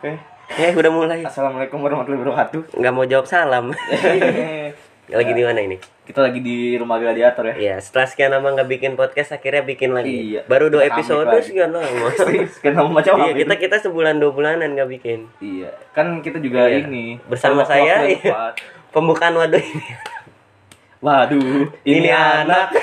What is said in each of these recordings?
Oke. Ya udah mulai. Assalamualaikum warahmatullahi wabarakatuh. Nggak mau jawab salam. lagi di mana ini? Kita lagi di rumah gladiator ya. Iya, setelah sekian lama nggak bikin podcast, akhirnya bikin lagi. Iya. Baru dua Kita episode sekian lama. Sekian lama macam iya, apa kita itu? kita sebulan dua bulanan nggak bikin. Iya. Kan kita juga Iya. ini Bersama saya, yang iya. Pembukaan waduh ini. Waduh, Ini anak.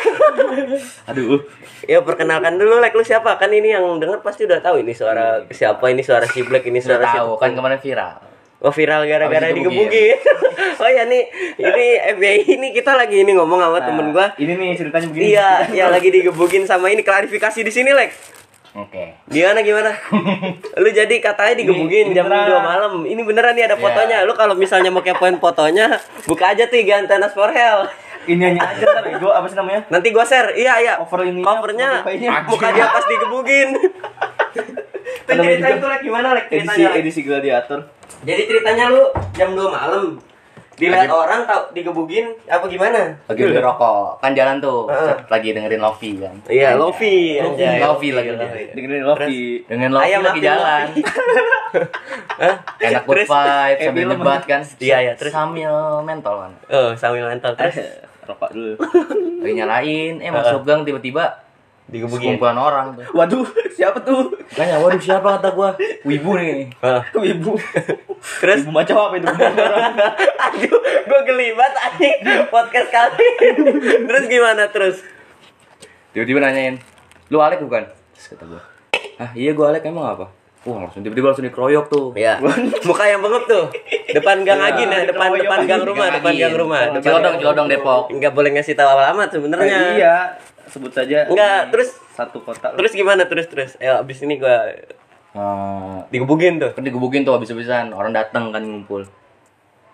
Aduh. Ya perkenalkan dulu, like lu siapa? Kan ini yang denger pasti udah tahu ini suara siapa, ini suara si Black, ini Sudah suara tahu siapa. kan kemarin viral. Oh viral gara-gara digebukin. oh ya nih, ini FBI ini kita lagi ini ngomong sama temen gua. Nah, Ini nih ceritanya begini. Iya, ya lagi digebukin sama ini klarifikasi di sini, Lek. Oke. Gimana gimana? Lu jadi katanya digebukin Ini- ini jam beneran. 2 malam. Ini beneran nih ada Iya. fotonya. Lu kalau misalnya mau kepoin fotonya, buka aja tuh IG Antenas for Hell. Ini aja ntar ego apa sih namanya? Nanti gua share. Iya, iya. Cover ini. Covernya Cover muka dia pas digebukin. Tuh juga tuh Lek gimana Lek Edisi ceritanya. Edisi gladiator. Jadi ceritanya lu jam 2 malam dilihat orang tau digebukin apa gimana? Lagi beli rokok. Kan jalan tuh. Heeh. Lagi dengerin Lofi kan. Iya, Lofi. Lofi, anjay. Lofi lagi. Dengerin Lofi. Dengan Lofi lagi jalan. Hah? Enak good vibe sambil debat kan. Iya, iya, terus? sambil mentol kan. Oh, sambil mantel terus rokok dulu. Lagi nyalain, eh masuk gang tiba-tiba digebukin. sekumpulan orang tuh. Waduh, siapa tuh? Makanya waduh siapa kata gua? Wibu nih. Wibu. Terus Wibu macam apa itu? aduh, gue geli banget anjing podcast kali. terus gimana terus? Tiba-tiba nanyain, "Lu Alek bukan?" Terus kata gua, "Ah, iya gua Alek emang apa?" Wah, langsung tiba-tiba langsung dikeroyok tuh. Ya, muka yang bengep tuh. Depan gang Ya, Agin ya, depan depan gang rumah, depan gang rumah. Depan Cilodong, Cilodong Depok. Enggak boleh ngasih tahu alamat sebenarnya. Eh, iya, sebut saja. Enggak, terus- satu kota. Terus gimana terus terus? Eh abis ini gua Eh, digebukin tuh. kan digebukin tuh habis-habisan orang datang kan ngumpul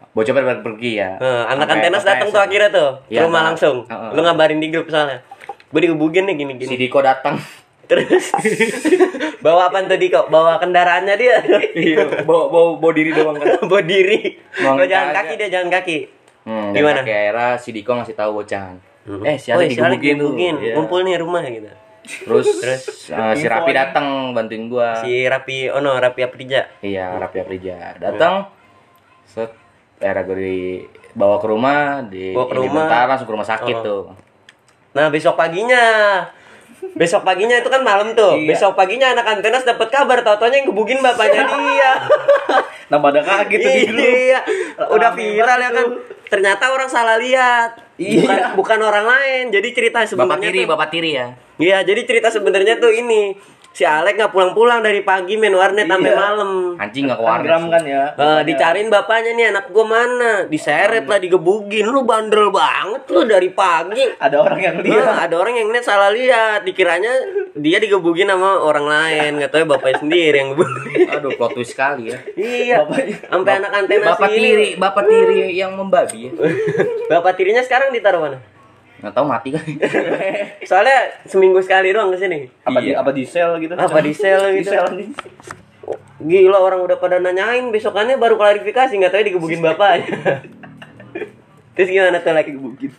bocah pada pergi ya Eh, anak antenas datang tuh akhirnya tuh ke Iya, rumah langsung. Lu ngabarin di grup soalnya. Gue digebukin nih gini si. Diko datang Terus bawa apa tuh Diko? Bawa kendaraannya dia. iya bawa bawa bawa diri doang kan bawa diri. Kalau jalan kaki dia jalan kaki. hmm, Gimana? dan akhirnya si Diko ngasih tahu bocahan eh si Oh, si Alek digebukin digebukin. Iya. Ngumpul nih rumah gitu. terus terus eh, si Rapi datang bantuin gua Si Rapi Ono, Rapi Aprija. iya Rapi Aprija datang set era gue dibawa ke rumah di Bawa ke rumah. bentar langsung ke rumah sakit Oh. tuh Nah, besok paginya Besok paginya itu kan malam tuh. Iya. Besok paginya anak antenas dapat kabar tau-taunya yang gebukin bapaknya dia. Nambah ada kaget tuh di grup. iya. Udah viral ya kan. Ternyata orang salah lihat. Iya. Bukan bukan orang lain. Jadi cerita bapak sebenarnya tiri tuh- bapak tiri ya Iya, jadi cerita sebenarnya tuh ini. Si Alek nggak pulang-pulang dari pagi main warnet sampai Iya. malam. anjing nggak ke Kan warnet kan ya. Eh, dicariin bapaknya nih anak gua mana? Diseret lah digebugin. Lu bandel banget lu dari pagi. Ada orang yang Iya, lihat. ada orang yang lihat salah lihat. Dikiranya dia digebugin sama orang lain. Nggak tahu bapaknya sendiri yang gebugin aduh plot twist sekali ya. Iya. Bapaknya. sampai anak antenas bapak tiri bapak tiri yang membabi ya. Bapak tirinya sekarang ditaruh mana nggak tahu mati kan soalnya seminggu sekali doang ke sini Apa di Iya. apa di sel gitu? apa di sel Di gitu sel anjing. gila orang udah pada nanyain besokannya baru klarifikasi nggak tahu digebugin bapaknya terus gimana tuh lagi Gebukin.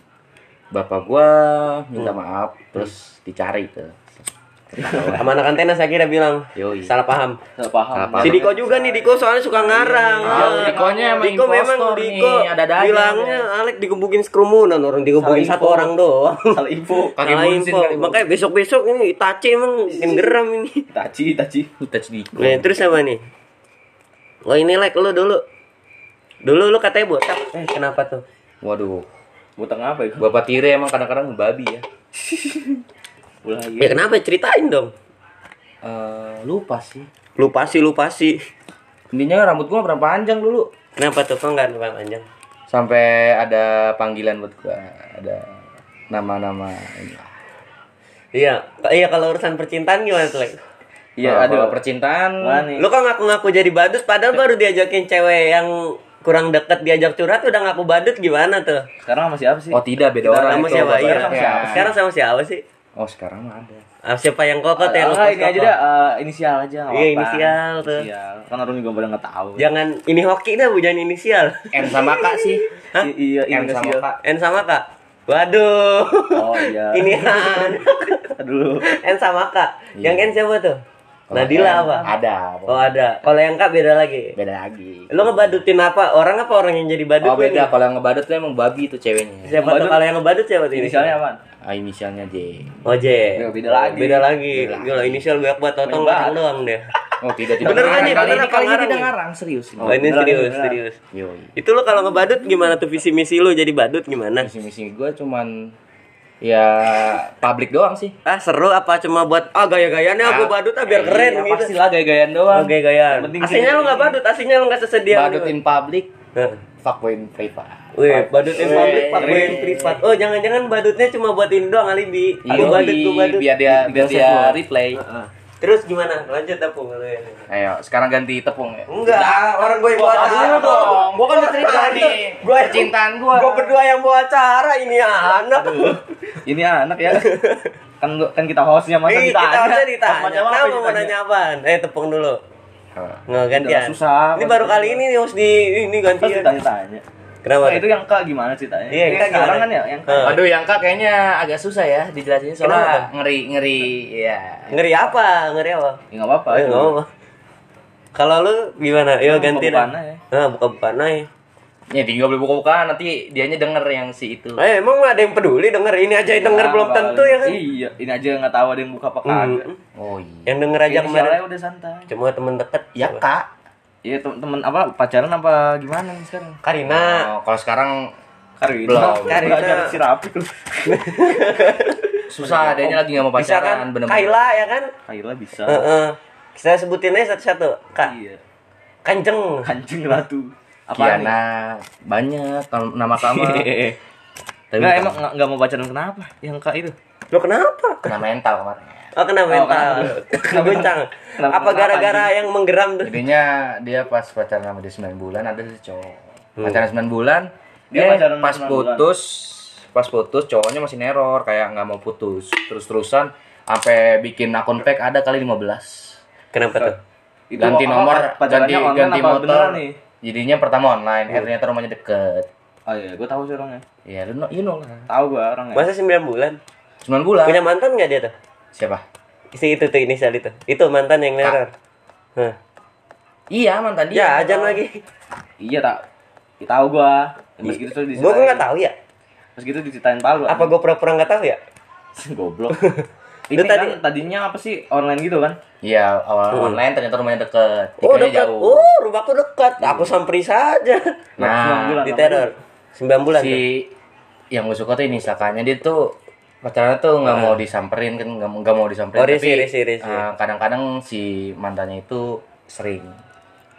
bapak gua minta maaf terus dicari tuh sama anak antenas akhirnya bilang Yoi. salah paham Nggak paham. Nggak paham. Si Diko juga nih Diko soalnya suka ngarang. Iya, Ah. Dikonya emang Diko memang Diko nih, ada-adanya bilangnya Alek digebukin kerumunan orang digebukin Salah satu info. orang doang. Salah info. Kaki Salah info. Makanya besok-besok ini Itachi emang makin geram ini. Taci, taci. kita Diko Nah, terus apa nih? Oh ini Lek lu dulu. Dulu lu katanya botak. Eh kenapa tuh? waduh Butang apa itu? bapak tiri emang kadang-kadang membabi ya Ulah Ya kenapa? Ceritain dong. Eh, lupa sih Lupa sih, lupa sih. intinya rambut gua pernah panjang dulu Kenapa tuh? Kok nggak lupa panjang? sampai ada panggilan buat gua ada nama-nama ini. Iya, iya kalau urusan percintaan gimana tuh? Iya, Kalau ada. percintaan nih? Lu kok ngaku-ngaku jadi badut padahal baru diajakin cewek yang kurang deket diajak curhat udah ngaku badut gimana tuh? Sekarang sama siapa sih? oh tidak beda Kita orang Sama itu, siapa? Iya. sama siapa? Sekarang sama siapa sih? Oh sekarang mah ada Ah, siapa yang kokot ya? Ah, ini aja dah eh, inisial aja Iya, inisial tuh. Inisial. Kan orang juga pada nggak tahu. Jangan ini hoki dah, bu, jangan inisial. N sama K sih Hah? Iya, N sama. K N sama kak. Waduh. Oh iya. ini N. Aduh. N sama kak. Yang N siapa tuh? Kalau Nadila apa? Ada. Oh ada. Kalau yang kak beda lagi. Beda lagi. Lo ngebadutin apa? Orang apa orang yang jadi badut? Oh beda. Kalau yang ngebadut tuh emang babi tuh ceweknya. Siapa tuh kalau yang ngebadut siapa tuh? Inisialnya apa? Ah, inisialnya J. Oh J. Ya, beda lagi. Beda lagi. Gila inisial banyak banget totong Banyak ngarang doang deh. Oh tidak tidak. Bener kan Bener ini apa ini ngarang tidak ngarang serius. Oh ini serius, serius. Itu lo kalau ngebadut gimana tuh visi misi lo jadi badut gimana? Misi-misi gue cuman ya publik doang sih. Ah seru apa cuma buat ah gaya-gayanya aku badut ah biar keren Iya, gitu. Pastilah gaya-gayaan doang. Oh gaya-gayaan. Yang penting Aslinya lo nggak badut, aslinya lo nggak sesedia. Badut in public, Nah. fuckboy privat. Wih, badutin Wih. publik, pak boyin privat. Oh, jangan-jangan badutnya cuma buat ini doang alibi. Aku Yoi, badut, aku badut. biar dia biar dia replay. Heeh. Terus gimana? Lanjut tepung lu ya. Ayo, sekarang ganti tepung ya. Enggak, orang gue yang bawa acara. Gua kan udah cerita nih. Gue Percintaan gua. Gue berdua yang bawa acara ini anak. Ini anak ya. kan kan kita hostnya masa Ih, ditanya. kita harusnya ditanya. Apa Kenapa mau nanya apaan? Eh, tepung dulu. Nggak gantian. Susah. Ini baru kali ini nih harus di ini Kan gantian. ditanya-tanya. Kenapa? Nah, itu yang kak gimana ceritanya? Iya, yang Kak sekarang gimana? kan ya, yang Eh. Aduh, yang kak kayaknya agak susah ya dijelasin soalnya ngeri ngeri ya. Ngeri apa? Ngeri apa? Ya nggak apa-apa. Eh, nggak apa. Kalau lu gimana? Yuk Buka ganti aja. Nah, buka-bukaan aja. Ya tinggal beli buka-bukaan nanti dianya denger yang si itu. Eh, emang ada yang peduli denger ini aja yang denger Nah, belum tentu ya kan? Iya, ini aja nggak tahu ada yang buka apa kagak. Oh iya. Yang denger aja kemarin udah santai. cuma temen deket. Ya Siapa? kak. Iya temen apa pacaran apa gimana nih sekarang? Karina. Oh, kalau sekarang Karina. Belum. Karina. Karina. si rapi susah, adanya lagi nggak mau Bisa pacaran, kan? bener-bener. Kaila ya kan? Kaila bisa. Heeh. Kita sebutin aja satu-satu. Kak, Iya. Kanjeng. Anjing ratu. Apa Kiana banyak kalau nama sama. Tapi Enggak bukan. emang nggak- nggak mau pacaran kenapa? Yang kak itu. Lo kenapa? kena mental kemarin. Oh, kena mental. Kena goncang. Apa gara-gara yang menggeram tuh? Jadinya dia pas pacaran sama dia 9 bulan ada si cowok. Pacaran 9 bulan, Dia dia, pacaran pas 9 putus, pas putus cowoknya masih neror kayak nggak mau putus. Terus-terusan sampai bikin akun fake ada kali 15. Kenapa tuh? Itu ganti nomor, ganti ganti apa motor. nih? Jadinya pertama online, eh, ternyata rumahnya deket. Oh iya, gue tahu sih orangnya. Ya, you know, you know lah. Tahu gue orangnya. Masa 9 bulan? 9 bulan. Punya mantan nggak dia tuh? Siapa? Si itu tuh inisial itu. Itu mantan yang neror. Hah. Iya, mantan dia. Ya, ajan lagi. Iya tak. Ya, tahu gua. Terus gitu tuh Gua nggak tahu ya. Terus gitu diceritain Palu. Apa gua pura-pura nggak tahu ya? goblok? Ini tadi- kan tadinya apa sih online gitu kan? Iya, awal online ternyata rumahnya deket. Oh, dekat. jauh. Oh, rumahku dekat. Aku samperi saja. Sembilan Nah, bulan, Di teror. 9 bulan. tuh. si yang gue suka tuh ini sakanya dia tuh pacarnya tuh nggak mau disamperin kan nggak mau nggak mau disamperin Oh, risi, tapi risi, risi. eh, kadang-kadang si mantannya itu sering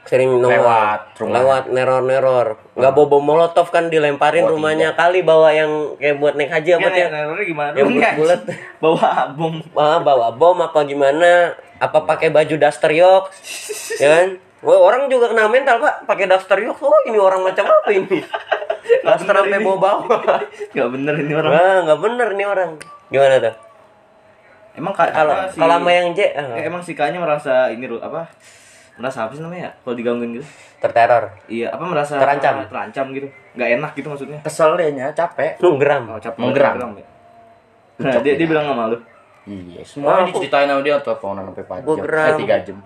Sering nomor. Lewat rumah. Lewat neror-neror. Nggak bobo molotov kan dilemparin Oh, rumahnya kali bawa yang kayak buat naik haji apa Iya, ya? nerornya gimana? Yang Enggak. bulat. Bawa bom. Ah, bawa bom apa gimana? Apa pakai baju daster yok? ya kan? Wah, orang juga kena mental, Pak. Pakai daster yok. Oh, ini orang macam apa ini? bener sampai ini. bawa bawa. Gak bener ini orang. Wah, nggak bener nih orang. Gimana tuh? Emang ka- Kalau si- kalau sama yang J, Eh, emang si Kanya merasa ini apa? Merasa apa sih namanya? Kalau digangguin gitu? terteror. Iya, apa merasa Terancam. Terancam gitu. Gak enak gitu maksudnya. kesel dia nya capek Lu geram. Oh, capek. Menggeram. ya. Nah, dia, dia bilang sama lu. iya semuanya aku- diceritain sama dia teleponan sampai 4 Gua jam geram. eh, 3 jam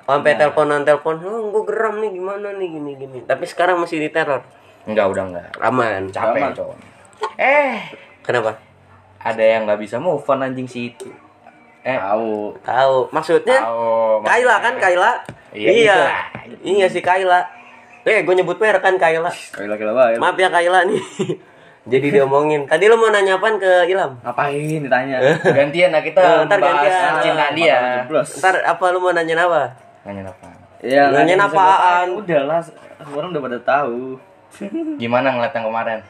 Sampai teleponan telepon, oh, gue geram nih gimana nih gini gini. Tapi sekarang masih diteror. Enggak udah enggak Aman. capek Aman. cowok eh Kenapa? ada yang nggak bisa move on anjing si itu eh Tahu. Tahu. Maksudnya tahu Kaila kan Kaila? Iya, iya. gitu. Iya si Kaila. Eh, gue nyebut merek kan Kaila. Kayak laki banget. Maaf ya Kaila nih. Jadi diomongin. Tadi lo mau nanya apaan ke Ilham? Ngapain ditanya? gantian nah kita Eh, ntar bahas gantian. percintaan dia. Ntar apa lu mau nanya apa? nanya apa Ya, Nanyain nanya apaan? tahu. Udah lah, orang udah pada tahu. Gimana ngeliat yang kemarin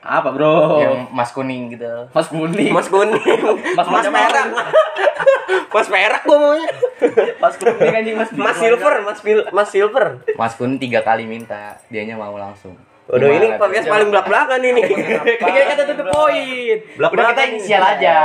Apa, Bro? yang mas kuning gitu Mas kuning. Mas kuning. Mas Mas perak. Mas perak gua maunya. Mas kuning anjing Mas. Mas silver, Mas Pil- Mas silver. mas kuning tiga kali minta dianya mau langsung Waduh ini podcast paling belak-belakan ini. Kayaknya kata tutup poin. Belak Udah kita belakan inisial ini. aja.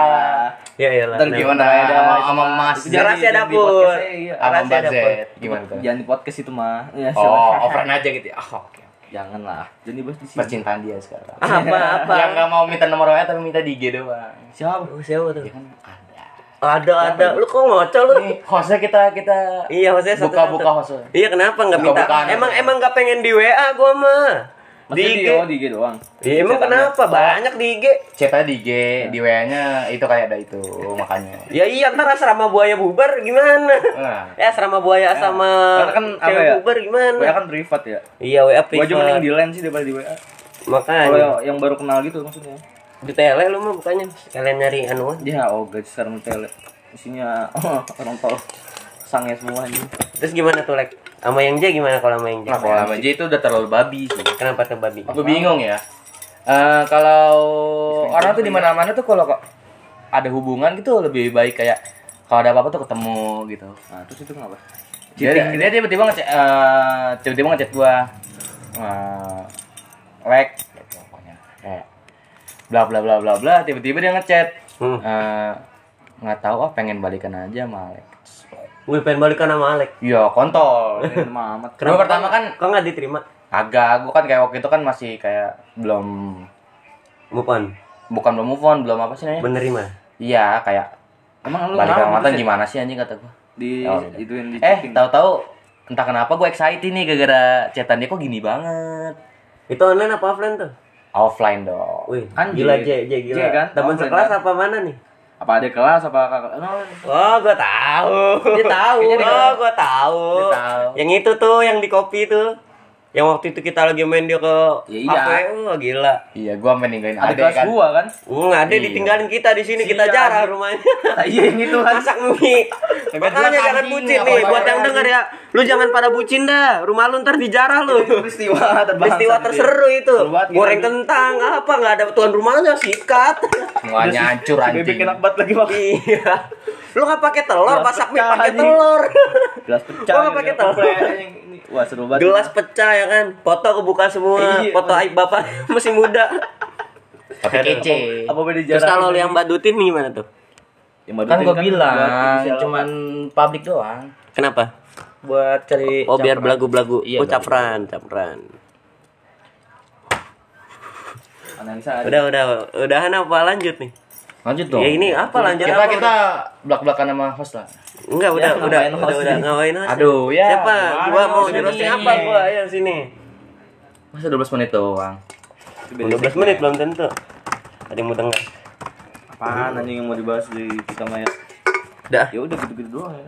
Ya iyalah. Ntar Nah. Gimana Ada sama. Mas Jangan di dapur. Sama Rahasia Mbak Z? Gimana tuh? Jangan di podcast itu mah. Ya, Oh, offline aja gitu. ya? Oh, oke. Jangan lah. Jangan dibahas di sini. Percintaan dia sekarang. Apa apa? Yang nggak mau minta nomor WA tapi minta di IG doang. Siapa? Oh, siapa tuh? Dia kan ada. Ada ada. Lu kok ngocol lu? Nih, hostnya kita kita Iya, maksudnya satu buka-buka hostnya. Iya, kenapa nggak minta? Emang emang nggak pengen di WA gua mah. Di IG. di, oh, di IG doang. Iya, emang kenapa? Banyak di IG. Chatnya di IG, di WA-nya itu kayak ada itu makanya. Ya iya ntar asrama buaya bubar gimana? Nah. Ya asrama buaya sama Karena kan cewek ya? bubar gimana? WA kan privat ya. Iya WA Gua aja mending privat. di line sih daripada di WA. Kalau Makanya yang, yang baru kenal gitu maksudnya. di tele lu mah bukannya sekalian nyari anuan. Dia oh guys, sekarang tele. Isinya orang tol sangnya semua ini. Terus gimana tuh Lek? Sama yang J gimana kalau sama yang J? Nah, kalau sama J itu udah terlalu babi sih. Kenapa tuh babi? Aku bingung ya. Eh kalau orang tuh di mana-mana tuh kalau kok ada hubungan gitu lebih baik kayak kalau ada apa-apa tuh ketemu gitu. Nah, terus itu kenapa? Dia, dia tiba-tiba ngechat eh, tiba-tiba ngechat gua. Eh, like gitu pokoknya. Kayak bla bla bla bla bla tiba-tiba dia ngechat. Hmm. Eh, nggak tahu ah pengen balikan aja sama Alex. Wih pengen balikan sama Alek. Iya, kontol. Ini amat. Gua pertama kan Kok nggak diterima? agak, gua kan kayak waktu itu kan masih kayak belum Move on. bukan belum move on, belum apa sih namanya? Menerima. Iya, kayak Emang lu balik kenapa sama mantan sih? gimana sih anjing kata gua. Di Oh, ituin di Eh, tahu-tahu entah kenapa gue excited nih gara-gara chatan dia kok gini banget. Itu online apa offline tuh? Offline dong. Wih, Kan gila J. J, gila. J kan? Teman sekelas kan? apa mana nih? Apa ada kelas apa kakak? Oh, Oh, gua tahu. Dia tahu. Oh, gua tahu. Tahu. Yang itu tuh yang di kopi tuh. Yang waktu itu kita lagi main dia ke Ya iya. kafe, oh, gila. Iya, gua main ninggalin ada adek kelas kan. gua kan? Hmm, ada Iya. ditinggalin kita di sini, kita Iya, jarah anjing. rumahnya. Nah, iya itu kan. Masak mie. Makanya jangan anjing, bucin apa nih, apa buat yang denger ya. Lu jangan pada bucin dah. Rumah lu ntar dijarah lu. peristiwa Peristiwa gitu ya. terseru itu. Goreng kentang apa nggak ada tuan rumahnya sikat. Semuanya hancur anjing. bebek enak banget lagi bang. iya. Lu nggak pakai telur, Gelas masak mie pakai telur. Gelas pecah. Gua nggak pakai gitu, telur. Wah seru banget. Gelas pecah ya kan. Foto kebuka semua. Iya, Foto aib bapak masih muda. Tapi kece. Apa beda Terus jarak? kalau lu yang badutin gimana tuh? Yang Kan badutin gua buat bilang cuman publik doang. Kenapa? Buat cari Oh biar belagu-belagu. Iya, oh belagu. capran, capran. analisa ada. Udah, udah, udahan apa lanjut nih? Lanjut dong. Ya ini apa lanjut kita apa? kita belak-belakan sama host lah. Enggak, udah, Ya, udah, udah, udah, ngawain host. Aduh, ya. Siapa? Gua mau di roasting apa gua? Ayo sini. Masa 12 menit doang. 12 menit belum tentu. Ada yang mau denger. Apaan anjing yang mau dibahas di kita Maya? Udah. Ya udah gitu-gitu doang ya kan.